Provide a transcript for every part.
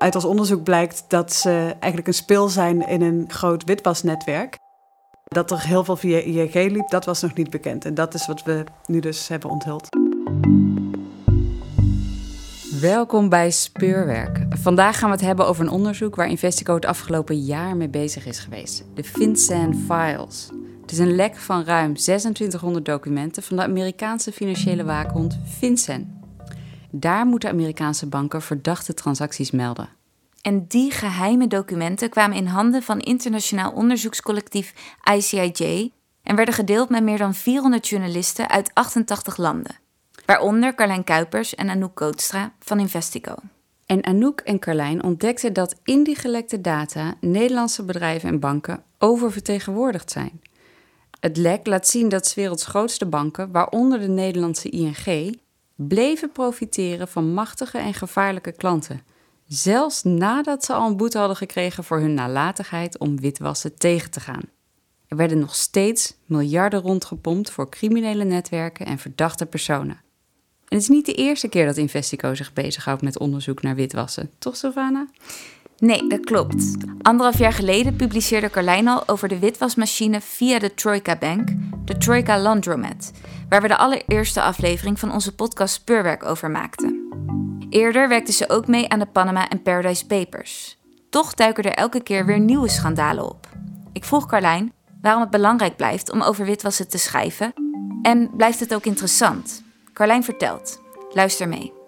Uit ons onderzoek blijkt dat ze eigenlijk een speel zijn in een groot witwasnetwerk. Dat er heel veel via ING liep, dat was nog niet bekend. En dat is wat we nu dus hebben onthuld. Welkom bij Speurwerk. Vandaag gaan we het hebben over een onderzoek waar Investico het afgelopen jaar mee bezig is geweest. De FinCEN Files. Het is een lek van ruim 2600 documenten van de Amerikaanse financiële waakhond FinCEN. Daar moeten Amerikaanse banken verdachte transacties melden. En die geheime documenten kwamen in handen van internationaal onderzoekscollectief ICIJ en werden gedeeld met meer dan 400 journalisten uit 88 landen. Waaronder Carlijn Kuipers en Anouk Kootstra van Investico. En Anouk en Carlijn ontdekten dat in die gelekte data Nederlandse bedrijven en banken oververtegenwoordigd zijn. Het lek laat zien dat 's werelds grootste banken, waaronder de Nederlandse ING, bleven profiteren van machtige en gevaarlijke klanten. Zelfs nadat ze al een boete hadden gekregen voor hun nalatigheid om witwassen tegen te gaan. Er werden nog steeds miljarden rondgepompt voor criminele netwerken en verdachte personen. En het is niet de eerste keer dat Investico zich bezighoudt met onderzoek naar witwassen, toch Sylvana? Nee, dat klopt. Anderhalf jaar geleden publiceerde Carlijn al over de witwasmachine via de Troika Bank, de Troika Landromat, waar we de allereerste aflevering van onze podcast Speurwerk over maakten. Eerder werkte ze ook mee aan de Panama en Paradise Papers. Toch duiken er elke keer weer nieuwe schandalen op. Ik vroeg Carlijn waarom het belangrijk blijft om over witwassen te schrijven en blijft het ook interessant. Carlijn vertelt. Luister mee.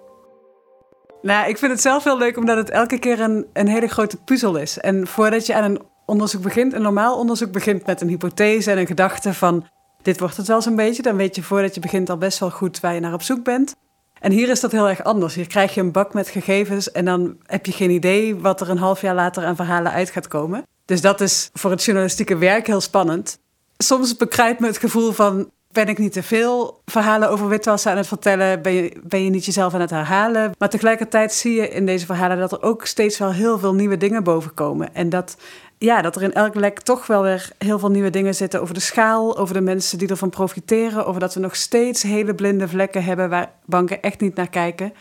Nou, ik vind het zelf heel leuk omdat het elke keer een, een hele grote puzzel is. En voordat je aan een onderzoek begint, een normaal onderzoek begint met een hypothese en een gedachte van dit wordt het wel zo'n beetje, dan weet je voordat je begint al best wel goed waar je naar op zoek bent. En hier is dat heel erg anders. Hier krijg je een bak met gegevens en dan heb je geen idee wat er een half jaar later aan verhalen uit gaat komen. Dus dat is voor het journalistieke werk heel spannend. Soms bekruipt me het gevoel van ben ik niet te veel verhalen over witwassen aan het vertellen? Ben je, ben je niet jezelf aan het herhalen? Maar tegelijkertijd zie je in deze verhalen dat er ook steeds wel heel veel nieuwe dingen bovenkomen. En dat, ja, dat er in elk lek toch wel weer heel veel nieuwe dingen zitten over de schaal, over de mensen die ervan profiteren, over dat we nog steeds hele blinde vlekken hebben waar banken echt niet naar kijken.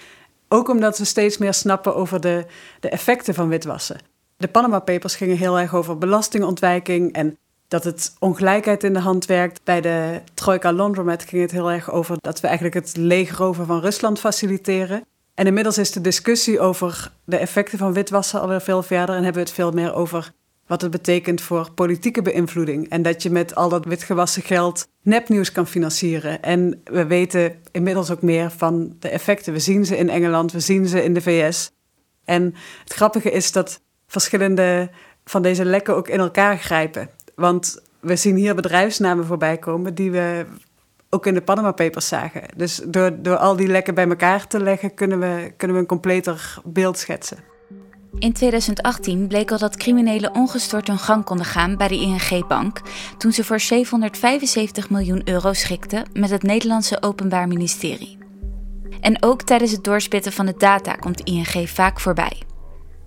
Ook omdat we steeds meer snappen over de, de effecten van witwassen. De Panama Papers gingen heel erg over belastingontwijking en dat het ongelijkheid in de hand werkt. Bij de Troika Laundromat ging het heel erg over dat we eigenlijk het leegroven van Rusland faciliteren. En inmiddels is de discussie over de effecten van witwassen alweer veel verder en hebben we het veel meer over wat het betekent voor politieke beïnvloeding. En dat je met al dat witgewassen geld nepnieuws kan financieren. En we weten inmiddels ook meer van de effecten. We zien ze in Engeland, we zien ze in de VS. En het grappige is dat verschillende van deze lekken ook in elkaar grijpen. Want we zien hier bedrijfsnamen voorbij komen die we ook in de Panama Papers zagen. Dus door, door al die lekken bij elkaar te leggen, kunnen we, kunnen we een completer beeld schetsen. In 2018 bleek al dat criminelen ongestoord hun gang konden gaan bij de ING-bank toen ze voor 775 miljoen euro schikten met het Nederlandse Openbaar Ministerie. En ook tijdens het doorspitten van de data komt ING vaak voorbij.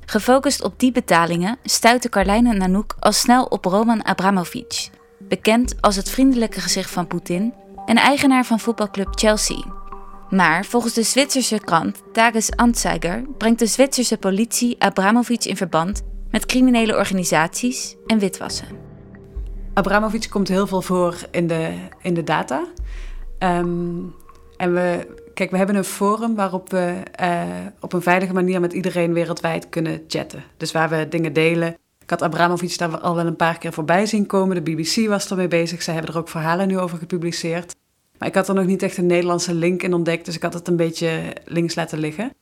Gefocust op die betalingen stuitte Carlijn en al snel op Roman Abramovic, bekend als het vriendelijke gezicht van Poetin en eigenaar van voetbalclub Chelsea. Maar volgens de Zwitserse krant Tages Anzeiger brengt de Zwitserse politie Abramovic in verband met criminele organisaties en witwassen. Abramovic komt heel veel voor in de, in de data. Ehm, en we, kijk, we hebben een forum waarop we uh, op een veilige manier met iedereen wereldwijd kunnen chatten. Dus waar we dingen delen. Ik had Abramovic daar al wel een paar keer voorbij zien komen. De BBC was ermee bezig. Zij hebben er ook verhalen nu over gepubliceerd. Maar ik had er nog niet echt een Nederlandse link in ontdekt, dus ik had het een beetje links laten liggen.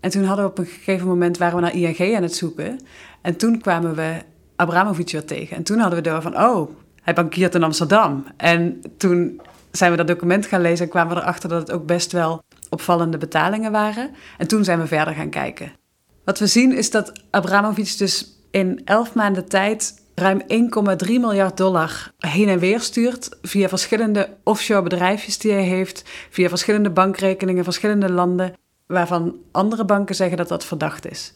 En toen hadden we op een gegeven moment waren we naar ING aan het zoeken. En toen kwamen we Abramovic weer tegen. En toen hadden we door van, oh, hij bankiert in Amsterdam. En toen zijn we dat document gaan lezen en kwamen we erachter dat het ook best wel opvallende betalingen waren. En toen zijn we verder gaan kijken. Wat we zien is dat Abramovic dus in elf maanden tijd ruim 1,3 miljard dollar heen en weer stuurt via verschillende offshore bedrijfjes die hij heeft, via verschillende bankrekeningen, verschillende landen, waarvan andere banken zeggen dat dat verdacht is.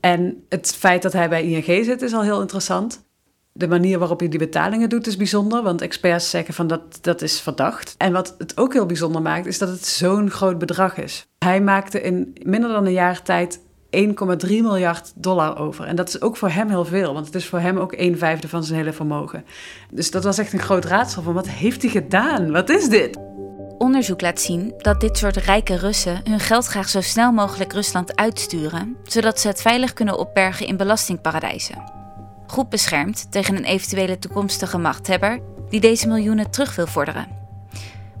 En het feit dat hij bij ING zit is al heel interessant. De manier waarop hij die betalingen doet is bijzonder, want experts zeggen van dat, dat is verdacht. En wat het ook heel bijzonder maakt, is dat het zo'n groot bedrag is. Hij maakte in minder dan een jaar tijd 1,3 miljard dollar over. En dat is ook voor hem heel veel, want het is voor hem ook een vijfde van zijn hele vermogen. Dus dat was echt een groot raadsel van wat heeft hij gedaan? Wat is dit? Onderzoek laat zien dat dit soort rijke Russen hun geld graag zo snel mogelijk Rusland uitsturen, zodat ze het veilig kunnen opbergen in belastingparadijzen. Goed beschermd tegen een eventuele toekomstige machthebber die deze miljoenen terug wil vorderen.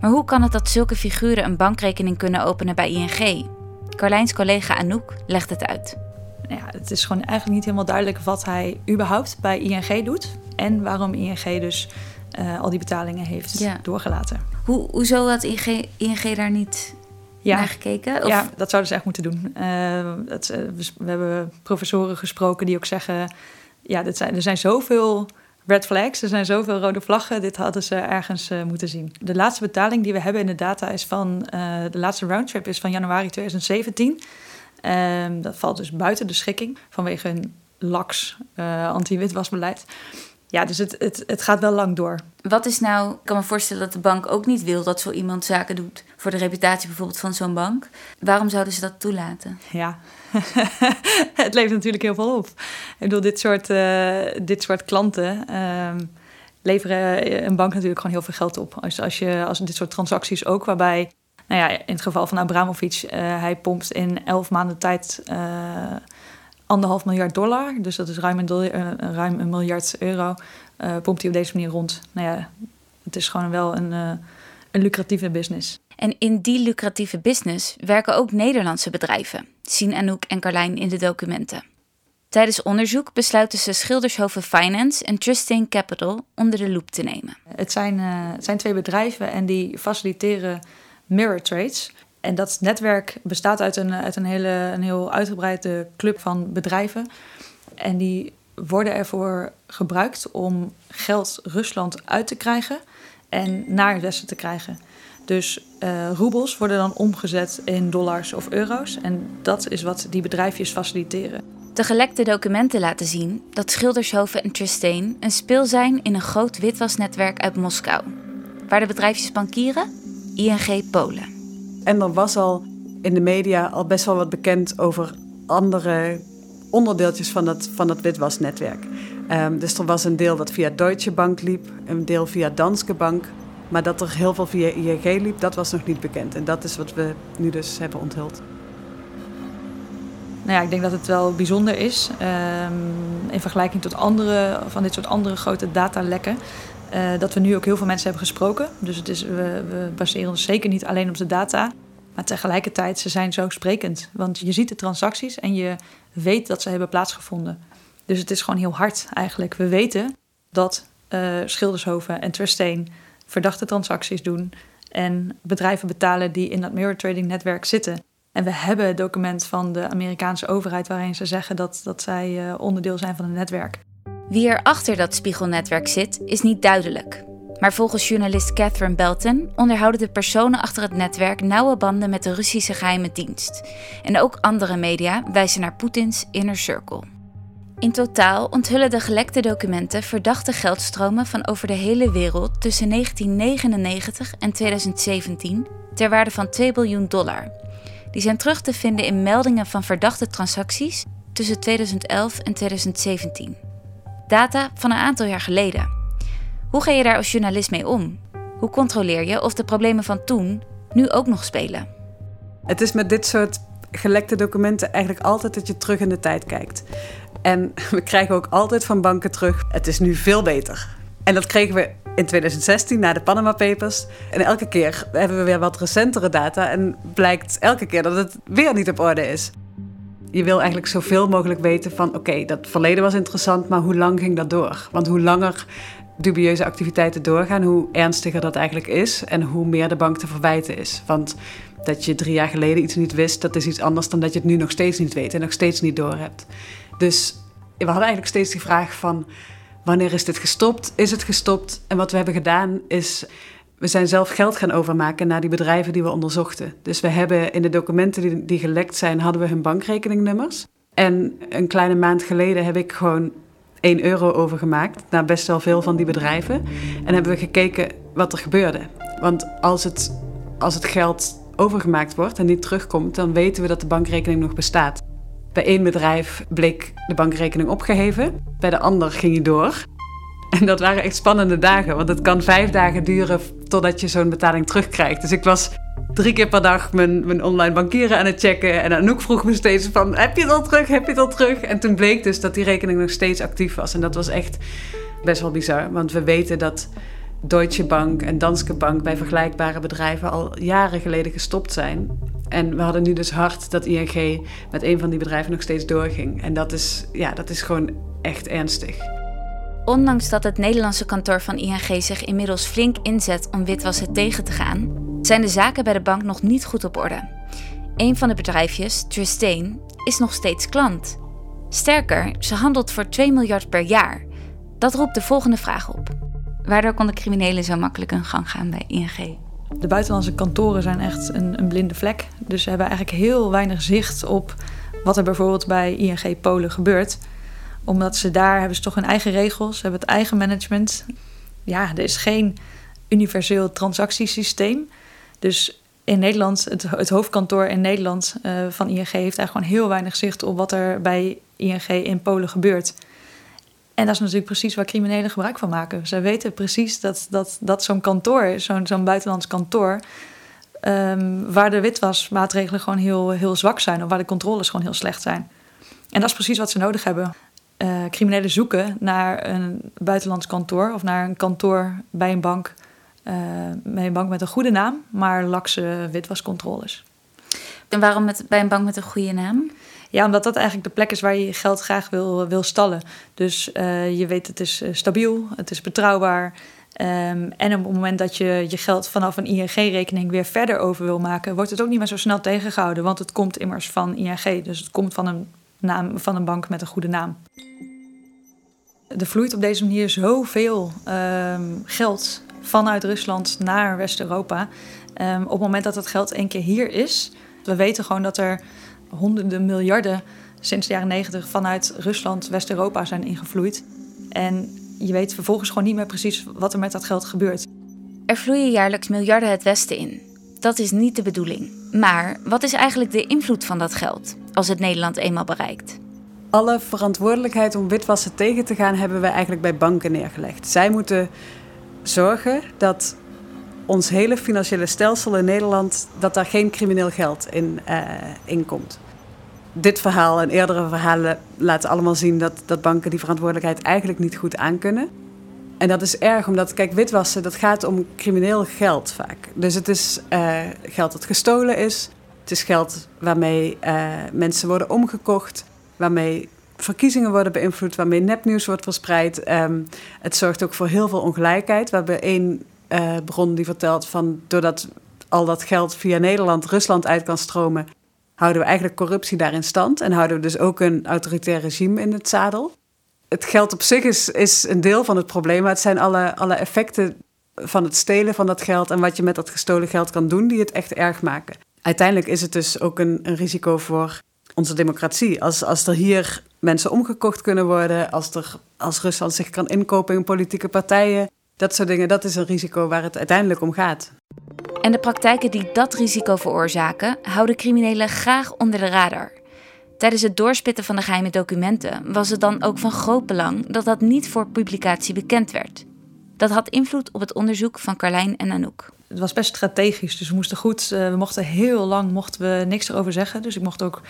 Maar hoe kan het dat zulke figuren een bankrekening kunnen openen bij ING? Carlijns collega Anouk legt het uit. Nou ja, het is gewoon eigenlijk niet helemaal duidelijk wat hij überhaupt bij ING doet en waarom ING dus uh, al die betalingen heeft Ja. doorgelaten. Hoe, hoezo had ING, ING daar niet Ja. naar gekeken? Of, Ja, dat zouden ze echt moeten doen. Eh, dat, eh, we, we hebben professoren gesproken die ook zeggen... ja, dit zijn, er zijn zoveel red flags, er zijn zoveel rode vlaggen... dit hadden ze ergens eh, moeten zien. De laatste betaling die we hebben in de data is van... eh, de laatste roundtrip is van januari 2017. Ehm, dat valt dus buiten de schikking vanwege een laks eh, anti-witwasbeleid. Ja, dus het, het, het gaat wel lang door. Wat is nou, ik kan me voorstellen dat de bank ook niet wil dat zo iemand zaken doet voor de reputatie bijvoorbeeld van zo'n bank. Waarom zouden ze dat toelaten? Ja, het levert natuurlijk heel veel op. Ik bedoel, dit soort, eh, dit soort klanten ehm, leveren een bank natuurlijk gewoon heel veel geld op. Als, als, je, als dit soort transacties ook, waarbij, nou ja, in het geval van Abramovic, eh, hij pompt in elf maanden tijd eh, anderhalf miljard dollar. Dus dat is ruim een, eh, ruim een miljard euro. eh, pompt hij op deze manier rond. Nou ja, het is gewoon wel een, eh, een lucratieve business. En in die lucratieve business werken ook Nederlandse bedrijven, zien Anouk en Carlijn in de documenten. Tijdens onderzoek besluiten ze Schildershoven Finance en Trusting Capital onder de loep te nemen. Het zijn, het zijn twee bedrijven en die faciliteren mirror trades. En dat netwerk bestaat uit een, uit een, hele, een heel uitgebreide club van bedrijven. En die worden ervoor gebruikt om geld Rusland uit te krijgen en naar het Westen te krijgen. Dus eh roebels worden dan omgezet in dollars of euro's. En dat is wat die bedrijfjes faciliteren. De gelekte documenten laten zien dat Schildershoven en Trustain een speel zijn in een groot witwasnetwerk uit Moskou. Waar de bedrijfjes bankieren? ING Polen. En er was al in de media al best wel wat bekend over andere onderdeeltjes van dat, van dat witwasnetwerk. Ehm, dus er was een deel dat via Deutsche Bank liep, een deel via Danske Bank. Maar dat er heel veel via ING liep, dat was nog niet bekend. En dat is wat we nu dus hebben onthuld. Nou ja, ik denk dat het wel bijzonder is ehm, in vergelijking tot andere van dit soort andere grote datalekken. eh, dat we nu ook heel veel mensen hebben gesproken. Dus het is, we, we baseren ons zeker niet alleen op de data. Maar tegelijkertijd, ze zijn zo sprekend. Want je ziet de transacties en je weet dat ze hebben plaatsgevonden. Dus het is gewoon heel hard eigenlijk. We weten dat eh, Schildershoven en Trustain verdachte transacties doen. En bedrijven betalen die in dat mirror trading netwerk zitten. En we hebben het document van de Amerikaanse overheid waarin ze zeggen dat, dat zij eh, onderdeel zijn van het netwerk. Wie er achter dat spiegelnetwerk zit, is niet duidelijk. Maar volgens journalist Catherine Belton onderhouden de personen achter het netwerk nauwe banden met de Russische geheime dienst. En ook andere media wijzen naar Poetins inner circle. In totaal onthullen de gelekte documenten verdachte geldstromen van over de hele wereld tussen 1999 en 2017 ter waarde van 2 biljoen dollar. Die zijn terug te vinden in meldingen van verdachte transacties tussen 2011 en 2017. Data van een aantal jaar geleden. Hoe ga je daar als journalist mee om? Hoe controleer je of de problemen van toen nu ook nog spelen? Het is met dit soort gelekte documenten eigenlijk altijd dat je terug in de tijd kijkt. En we krijgen ook altijd van banken terug, het is nu veel beter. En dat kregen we in 2016 na de Panama Papers. En elke keer hebben we weer wat recentere data en blijkt elke keer dat het weer niet op orde is. Je wil eigenlijk zoveel mogelijk weten van oké, dat verleden was interessant, maar hoe lang ging dat door? Want hoe langer dubieuze activiteiten doorgaan, hoe ernstiger dat eigenlijk is en hoe meer de bank te verwijten is. Want dat je drie jaar geleden iets niet wist, dat is iets anders dan dat je het nu nog steeds niet weet en nog steeds niet doorhebt. Dus we hadden eigenlijk steeds die vraag van wanneer is dit gestopt? Is het gestopt? En wat we hebben gedaan is, we zijn zelf geld gaan overmaken naar die bedrijven die we onderzochten. Dus we hebben in de documenten die, die gelekt zijn, hadden we hun bankrekeningnummers. En een kleine maand geleden heb ik gewoon 1 euro overgemaakt naar best wel veel van die bedrijven. En hebben we gekeken wat er gebeurde. Want als het, als het geld overgemaakt wordt en niet terugkomt, dan weten we dat de bankrekening nog bestaat. Bij één bedrijf bleek de bankrekening opgeheven, bij de ander ging hij door. En dat waren echt spannende dagen, want het kan vijf dagen duren totdat je zo'n betaling terugkrijgt. Dus ik was drie keer per dag mijn, mijn online bankieren aan het checken. En Anouk vroeg me steeds van, heb je het al terug, heb je het al terug? En toen bleek dus dat die rekening nog steeds actief was. En dat was echt best wel bizar, want we weten dat Deutsche Bank en Danske Bank bij vergelijkbare bedrijven al jaren geleden gestopt zijn. En we hadden nu dus hard dat ING met een van die bedrijven nog steeds doorging. En dat is, ja, dat is gewoon echt ernstig. Ondanks dat het Nederlandse kantoor van ING zich inmiddels flink inzet om witwassen tegen te gaan, zijn de zaken bij de bank nog niet goed op orde. Een van de bedrijfjes, Tristain, is nog steeds klant. Sterker, ze handelt voor 2 miljard per jaar. Dat roept de volgende vraag op. Waardoor konden criminelen zo makkelijk hun gang gaan bij ING? De buitenlandse kantoren zijn echt een, een blinde vlek. Dus ze hebben eigenlijk heel weinig zicht op wat er bijvoorbeeld bij ING Polen gebeurt. Omdat ze daar hebben ze toch hun eigen regels, hebben het eigen management. Ja, er is geen universeel transactiesysteem. Dus in Nederland, het, hoofdkantoor in Nederland uh, van ING heeft eigenlijk gewoon heel weinig zicht op wat er bij ING in Polen gebeurt. En dat is natuurlijk precies waar criminelen gebruik van maken. Zij weten precies dat, dat, dat zo'n kantoor, zo'n zo'n buitenlands kantoor, um, waar de witwasmaatregelen gewoon heel, heel zwak zijn of waar de controles gewoon heel slecht zijn. En dat is precies wat ze nodig hebben. Uh, criminelen zoeken naar een buitenlands kantoor of naar een kantoor bij een bank, uh, bij een bank met een goede naam, maar lakse witwascontroles. En waarom met, bij een bank met een goede naam? Ja, omdat dat eigenlijk de plek is waar je je geld graag wil, wil stallen. Dus uh, je weet, het is stabiel, het is betrouwbaar. Um, en op het moment dat je je geld vanaf een ING-rekening weer verder over wil maken, wordt het ook niet meer zo snel tegengehouden. Want het komt immers van ING. Dus het komt van een, naam, van een bank met een goede naam. Er vloeit op deze manier zoveel um, geld vanuit Rusland naar West-Europa. Um, op het moment dat het geld één keer hier is, we weten gewoon dat er honderden miljarden sinds de jaren negentig vanuit Rusland, West-Europa zijn ingevloeid. En je weet vervolgens gewoon niet meer precies wat er met dat geld gebeurt. Er vloeien jaarlijks miljarden het Westen in. Dat is niet de bedoeling. Maar wat is eigenlijk de invloed van dat geld als het Nederland eenmaal bereikt? Alle verantwoordelijkheid om witwassen tegen te gaan hebben we eigenlijk bij banken neergelegd. Zij moeten zorgen dat ons hele financiële stelsel in Nederland, dat daar geen crimineel geld in, uh, komt. Dit verhaal en eerdere verhalen laten allemaal zien dat, dat banken die verantwoordelijkheid eigenlijk niet goed aankunnen. En dat is erg, omdat, kijk, witwassen, dat gaat om crimineel geld vaak. Dus het is uh, geld dat gestolen is. Het is geld waarmee uh, mensen worden omgekocht, waarmee verkiezingen worden beïnvloed, waarmee nepnieuws wordt verspreid. Um, het zorgt ook voor heel veel ongelijkheid. We hebben één uh, bron die vertelt van doordat al dat geld via Nederland Rusland uit kan stromen, houden we eigenlijk corruptie daar in stand en houden we dus ook een autoritair regime in het zadel. Het geld op zich is, is een deel van het probleem, maar het zijn alle, alle effecten van het stelen van dat geld en wat je met dat gestolen geld kan doen, die het echt erg maken. Uiteindelijk is het dus ook een, een risico voor onze democratie. Als, als er hier mensen omgekocht kunnen worden, als, er, als Rusland zich kan inkopen in politieke partijen, dat soort dingen, dat is een risico waar het uiteindelijk om gaat. En de praktijken die dat risico veroorzaken, houden criminelen graag onder de radar. Tijdens het doorspitten van de geheime documenten was het dan ook van groot belang dat dat niet voor publicatie bekend werd. Dat had invloed op het onderzoek van Carlijn en Anouk. Het was best strategisch, dus we moesten goed. Uh, we mochten heel lang mochten we niks erover zeggen. Dus ik mocht ook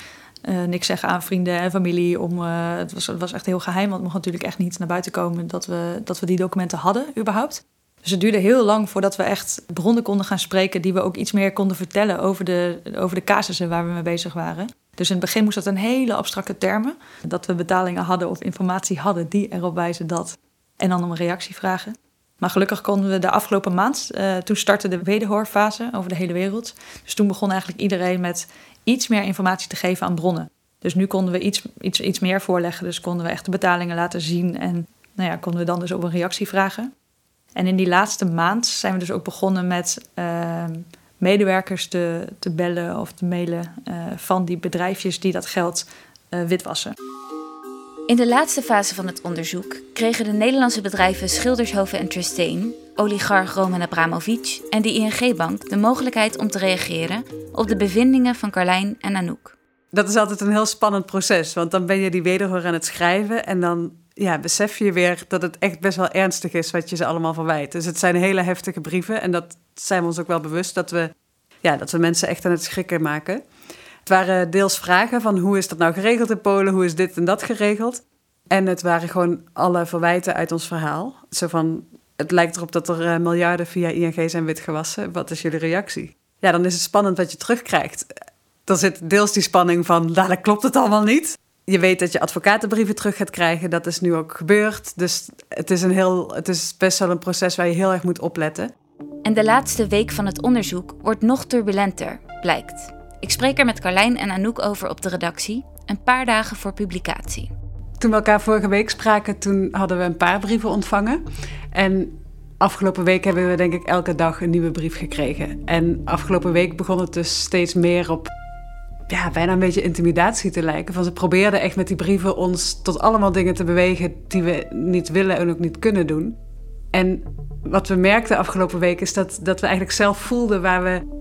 uh, niks zeggen aan vrienden en familie. Om, uh, het, was, het was echt heel geheim, want het mocht natuurlijk echt niet naar buiten komen dat we, dat we die documenten hadden, überhaupt. Dus het duurde heel lang voordat we echt bronnen konden gaan spreken die we ook iets meer konden vertellen over de, over de casussen waar we mee bezig waren. Dus in het begin moest dat een hele abstracte termen. Dat we betalingen hadden of informatie hadden die erop wijzen dat. En dan om een reactie vragen. Maar gelukkig konden we de afgelopen maand, uh, toen startte de wederhoorfase over de hele wereld. Dus toen begon eigenlijk iedereen met iets meer informatie te geven aan bronnen. Dus nu konden we iets, iets, iets meer voorleggen. Dus konden we echt de betalingen laten zien en nou ja, konden we dan dus op een reactie vragen. En in die laatste maand zijn we dus ook begonnen met ehm, medewerkers te, te bellen of te mailen uh, van die bedrijfjes die dat geld witwassen. In de laatste fase van het onderzoek kregen de Nederlandse bedrijven Schildershoven en Tristain, oligarch Roman Abramovic en de ING-bank de mogelijkheid om te reageren op de bevindingen van Carlijn en Anouk. Dat is altijd een heel spannend proces, want dan ben je die wederhoor aan het schrijven en dan ja, besef je weer dat het echt best wel ernstig is wat je ze allemaal verwijt. Dus het zijn hele heftige brieven en dat zijn we ons ook wel bewust dat we, ja, dat we mensen echt aan het schrikken maken. Waren deels vragen van hoe is dat nou geregeld in Polen, hoe is dit en dat geregeld. En het waren gewoon alle verwijten uit ons verhaal. Zo van, het lijkt erop dat er eh, miljarden via ING zijn witgewassen. Wat is jullie reactie? Ja, dan is het spannend wat je terugkrijgt. Er zit deels die spanning van, dadelijk klopt het allemaal niet. Je weet dat je advocatenbrieven terug gaat krijgen. Dat is nu ook gebeurd. Dus het is, een heel, het is best wel een proces waar je heel erg moet opletten. En de laatste week van het onderzoek wordt nog turbulenter, blijkt. Ik spreek er met Carlijn en Anouk over op de redactie, een paar dagen voor publicatie. Toen we elkaar vorige week spraken, toen hadden we een paar brieven ontvangen. En afgelopen week hebben we denk ik elke dag een nieuwe brief gekregen. En afgelopen week begon het dus steeds meer op ja, bijna een beetje intimidatie te lijken. Van ze probeerden echt met die brieven ons tot allemaal dingen te bewegen die we niet willen en ook niet kunnen doen. En wat we merkten afgelopen week is dat, dat we eigenlijk zelf voelden waar we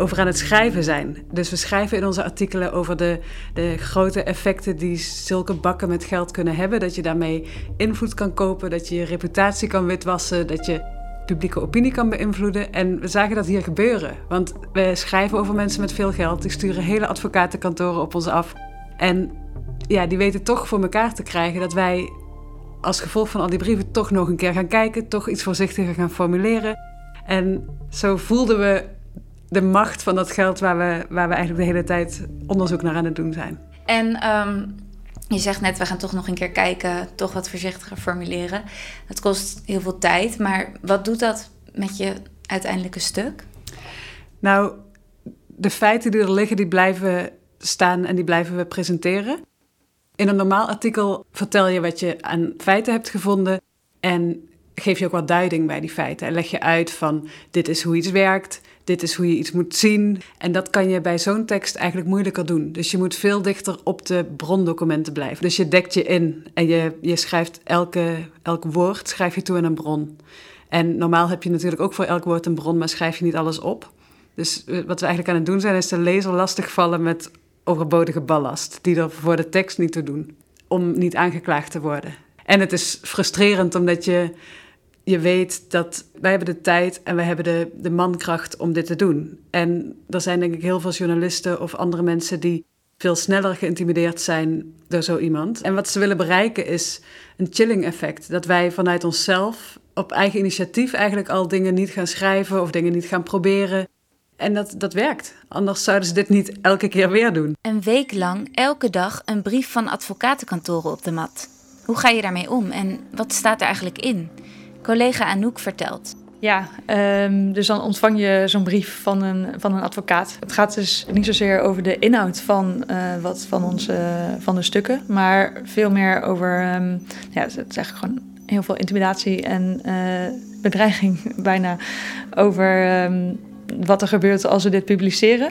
over aan het schrijven zijn. Dus we schrijven in onze artikelen over de, de grote effecten die zulke bakken met geld kunnen hebben. Dat je daarmee invloed kan kopen, dat je je reputatie kan witwassen, dat je publieke opinie kan beïnvloeden. En we zagen dat hier gebeuren. Want we schrijven over mensen met veel geld. Die sturen hele advocatenkantoren op ons af. En ja, die weten toch voor elkaar te krijgen dat wij als gevolg van al die brieven toch nog een keer gaan kijken. Toch iets voorzichtiger gaan formuleren. En zo voelden we de macht van dat geld waar we, waar we eigenlijk de hele tijd onderzoek naar aan het doen zijn. En ehm, je zegt net, we gaan toch nog een keer kijken, toch wat voorzichtiger formuleren. Het kost heel veel tijd, maar wat doet dat met je uiteindelijke stuk? Nou, de feiten die er liggen, die blijven staan en die blijven we presenteren. In een normaal artikel vertel je wat je aan feiten hebt gevonden en geef je ook wat duiding bij die feiten. En leg je uit van dit is hoe iets werkt, dit is hoe je iets moet zien. En dat kan je bij zo'n tekst eigenlijk moeilijker doen. Dus je moet veel dichter op de brondocumenten blijven. Dus je dekt je in en je, je schrijft elke, elk woord schrijf je toe in een bron. En normaal heb je natuurlijk ook voor elk woord een bron, maar schrijf je niet alles op. Dus eh, wat we eigenlijk aan het doen zijn, is de lezer lastigvallen met overbodige ballast, die er voor de tekst niet te doen, om niet aangeklaagd te worden. En het is frustrerend omdat je je weet dat wij hebben de tijd en wij hebben de, de mankracht om dit te doen. En er zijn denk ik heel veel journalisten of andere mensen die veel sneller geïntimideerd zijn door zo iemand. En wat ze willen bereiken is een chilling effect. Dat wij vanuit onszelf op eigen initiatief eigenlijk al dingen niet gaan schrijven of dingen niet gaan proberen. En dat, dat werkt. Anders zouden ze dit niet elke keer weer doen. Een week lang elke dag een brief van advocatenkantoren op de mat. Hoe ga je daarmee om en wat staat er eigenlijk in? Collega Anouk vertelt. Ja, um, dus dan ontvang je zo'n brief van een, van een advocaat. Het gaat dus niet zozeer over de inhoud van, uh, wat van, onze, van de stukken, maar veel meer over, um, ja, het is eigenlijk gewoon heel veel intimidatie en uh, bedreiging bijna over um, wat er gebeurt als we dit publiceren.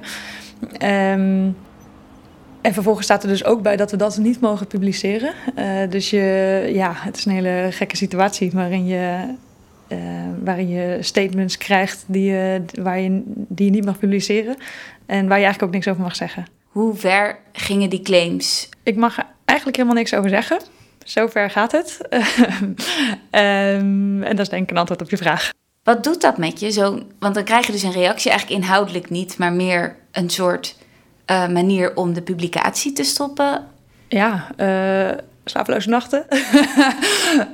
En vervolgens staat er dus ook bij dat we dat niet mogen publiceren. Uh, dus je, ja, het is een hele gekke situatie waarin je, uh, waarin je statements krijgt die je, waar je, die je niet mag publiceren. En waar je eigenlijk ook niks over mag zeggen. Hoe ver gingen die claims? Ik mag er eigenlijk helemaal niks over zeggen. Zover gaat het. um, en dat is denk ik een antwoord op je vraag. Wat doet dat met je? Zo, want dan krijg je dus een reactie, eigenlijk inhoudelijk niet, maar meer een soort uh, manier om de publicatie te stoppen? Ja, uh, slapeloze nachten.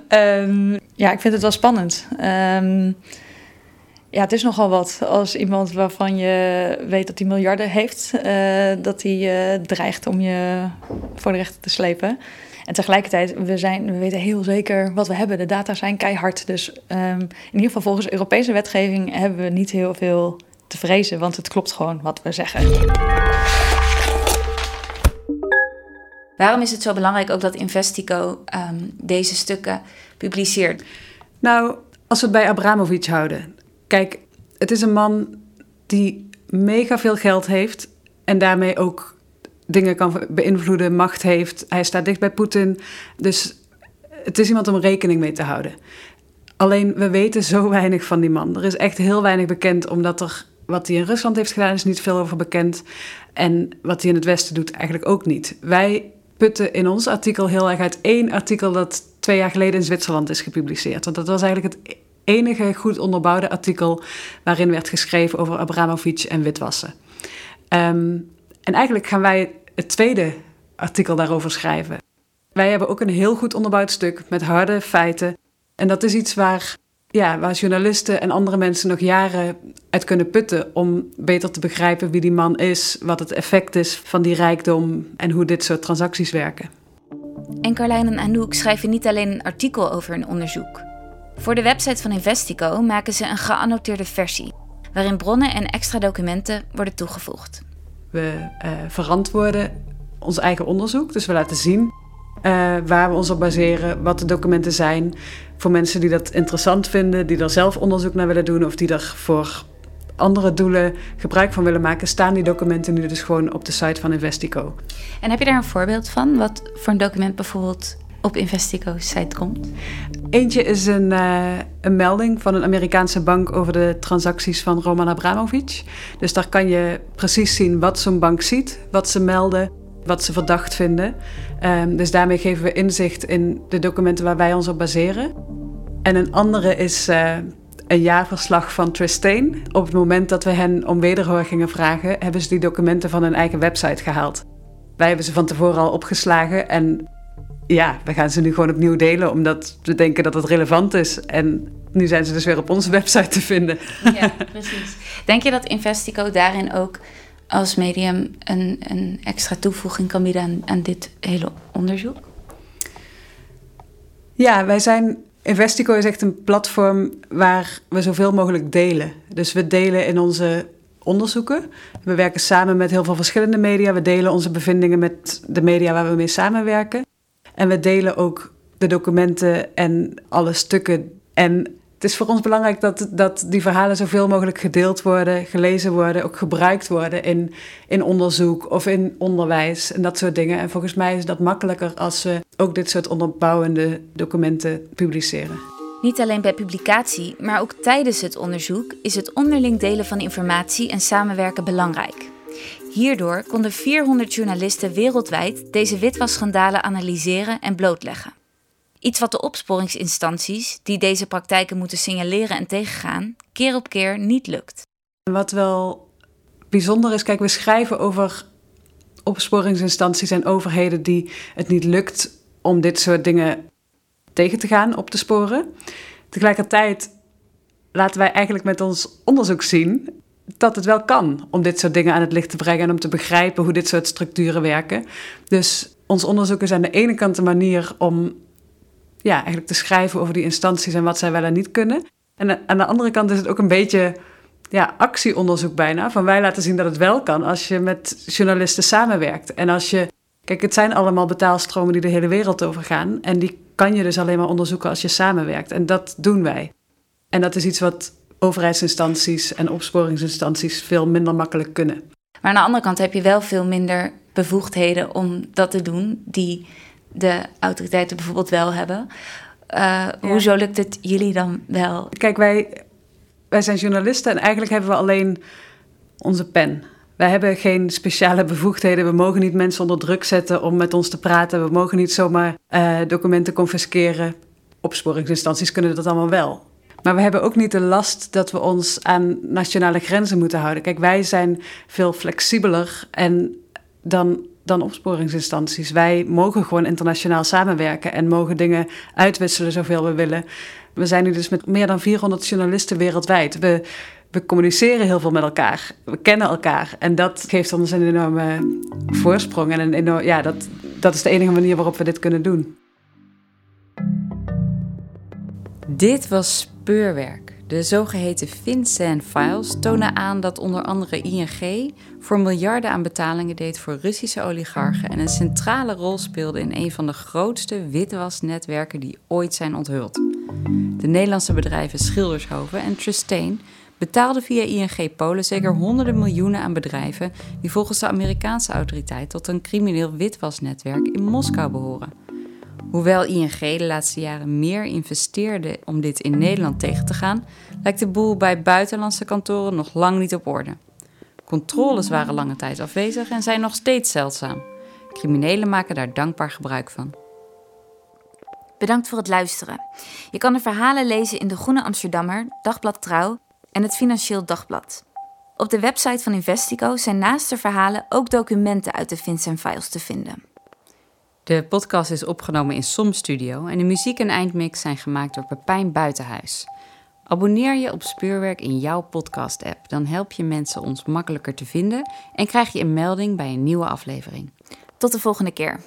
um, ja, ik vind het wel spannend. Um, ja, het is nogal wat als iemand waarvan je weet dat hij miljarden heeft, uh, dat hij dreigt om je voor de rechter te slepen. En tegelijkertijd, we, zijn, we weten heel zeker wat we hebben. De data zijn keihard. Dus um, in ieder geval volgens Europese wetgeving hebben we niet heel veel te vrezen, want het klopt gewoon wat we zeggen. Waarom is het zo belangrijk ook dat Investico ehm, deze stukken publiceert? Nou, als we het bij Abramovic houden. Kijk, het is een man die mega veel geld heeft en daarmee ook dingen kan beïnvloeden, macht heeft. Hij staat dicht bij Poetin. Dus het is iemand om rekening mee te houden. Alleen we weten zo weinig van die man. Er is echt heel weinig bekend, omdat er wat hij in Rusland heeft gedaan, is niet veel over bekend. En wat hij in het Westen doet, eigenlijk ook niet. Wij putten in ons artikel heel erg uit één artikel dat twee jaar geleden in Zwitserland is gepubliceerd. Want dat was eigenlijk het enige goed onderbouwde artikel waarin werd geschreven over Abramovic en witwassen. Ehm, en eigenlijk gaan wij het tweede artikel daarover schrijven. Wij hebben ook een heel goed onderbouwd stuk met harde feiten. En dat is iets waar, ja, waar journalisten en andere mensen nog jaren uit kunnen putten om beter te begrijpen wie die man is, wat het effect is van die rijkdom en hoe dit soort transacties werken. En Carlijn en Anouk schrijven niet alleen een artikel over een onderzoek. Voor de website van Investico maken ze een geannoteerde versie, waarin bronnen en extra documenten worden toegevoegd. We uh, verantwoorden ons eigen onderzoek, dus we laten zien uh, waar we ons op baseren, wat de documenten zijn. Voor mensen die dat interessant vinden, die er zelf onderzoek naar willen doen of die er voor andere doelen gebruik van willen maken, staan die documenten nu dus gewoon op de site van Investico. En heb je daar een voorbeeld van? Wat voor een document bijvoorbeeld op Investico's site komt? Eentje is een, uh, een melding van een Amerikaanse bank over de transacties van Roman Abramovic. Dus daar kan je precies zien wat zo'n bank ziet, wat ze melden, wat ze verdacht vinden. Um, dus daarmee geven we inzicht in de documenten waar wij ons op baseren. En een andere is uh, een jaarverslag van Tristain. Op het moment dat we hen om wederhoor gingen vragen, hebben ze die documenten van hun eigen website gehaald. Wij hebben ze van tevoren al opgeslagen en ja, we gaan ze nu gewoon opnieuw delen omdat we denken dat het relevant is. En nu zijn ze dus weer op onze website te vinden. Ja, precies. Denk je dat Investico daarin ook als medium een, een extra toevoeging kan bieden aan, aan dit hele onderzoek? Ja, wij zijn. Investico is echt een platform waar we zoveel mogelijk delen. Dus we delen in onze onderzoeken. We werken samen met heel veel verschillende media. We delen onze bevindingen met de media waar we mee samenwerken. En we delen ook de documenten en alle stukken. En is voor ons belangrijk dat, dat die verhalen zoveel mogelijk gedeeld worden, gelezen worden, ook gebruikt worden in, in onderzoek of in onderwijs en dat soort dingen. En volgens mij is dat makkelijker als we ook dit soort onderbouwende documenten publiceren. Niet alleen bij publicatie, maar ook tijdens het onderzoek is het onderling delen van informatie en samenwerken belangrijk. Hierdoor konden 400 journalisten wereldwijd deze witwasschandalen analyseren en blootleggen. Iets wat de opsporingsinstanties, die deze praktijken moeten signaleren en tegengaan, keer op keer niet lukt. Wat wel bijzonder is, kijk, we schrijven over opsporingsinstanties en overheden die het niet lukt om dit soort dingen tegen te gaan, op te sporen. Tegelijkertijd laten wij eigenlijk met ons onderzoek zien dat het wel kan om dit soort dingen aan het licht te brengen en om te begrijpen hoe dit soort structuren werken. Dus ons onderzoek is aan de ene kant een manier om ja, eigenlijk te schrijven over die instanties en wat zij wel en niet kunnen. En aan de andere kant is het ook een beetje ja, actieonderzoek bijna. Van wij laten zien dat het wel kan als je met journalisten samenwerkt. En als je. Kijk, het zijn allemaal betaalstromen die de hele wereld over gaan. En die kan je dus alleen maar onderzoeken als je samenwerkt. En dat doen wij. En dat is iets wat overheidsinstanties en opsporingsinstanties veel minder makkelijk kunnen. Maar aan de andere kant heb je wel veel minder bevoegdheden om dat te doen, die de autoriteiten bijvoorbeeld wel hebben. Uh, Hoezo lukt het jullie dan wel? Kijk, wij, wij zijn journalisten en eigenlijk hebben we alleen onze pen. Wij hebben geen speciale bevoegdheden. We mogen niet mensen onder druk zetten om met ons te praten. We mogen niet zomaar uh, documenten confisceren. Opsporingsinstanties kunnen dat allemaal wel. Maar we hebben ook niet de last dat we ons aan nationale grenzen moeten houden. Kijk, wij zijn veel flexibeler en dan dan opsporingsinstanties. Wij mogen gewoon internationaal samenwerken en mogen dingen uitwisselen zoveel we willen. We zijn nu dus met meer dan 400 journalisten wereldwijd. We, we communiceren heel veel met elkaar. We kennen elkaar. En dat geeft ons een enorme voorsprong. En een ja, dat, dat is de enige manier waarop we dit kunnen doen. Dit was Speurwerk, De zogeheten FinCEN files tonen aan dat onder andere ING voor miljarden aan betalingen deed voor Russische oligarchen en een centrale rol speelde in een van de grootste witwasnetwerken die ooit zijn onthuld. De Nederlandse bedrijven Schildershoven en Trustain betaalden via ING Polen zeker honderden miljoenen aan bedrijven die volgens de Amerikaanse autoriteit tot een crimineel witwasnetwerk in Moskou behoren. Hoewel ING de laatste jaren meer investeerde om dit in Nederland tegen te gaan, lijkt de boel bij buitenlandse kantoren nog lang niet op orde. Controles waren lange tijd afwezig en zijn nog steeds zeldzaam. Criminelen maken daar dankbaar gebruik van. Bedankt voor het luisteren. Je kan de verhalen lezen in De Groene Amsterdammer, Dagblad Trouw en het Financieel Dagblad. Op de website van Investico zijn naast de verhalen ook documenten uit de Vincent Files te vinden. De podcast is opgenomen in Som Studio en de muziek en eindmix zijn gemaakt door Pepijn Buitenhuis. Abonneer je op Speurwerk in jouw podcast-app, dan help je mensen ons makkelijker te vinden en krijg je een melding bij een nieuwe aflevering. Tot de volgende keer.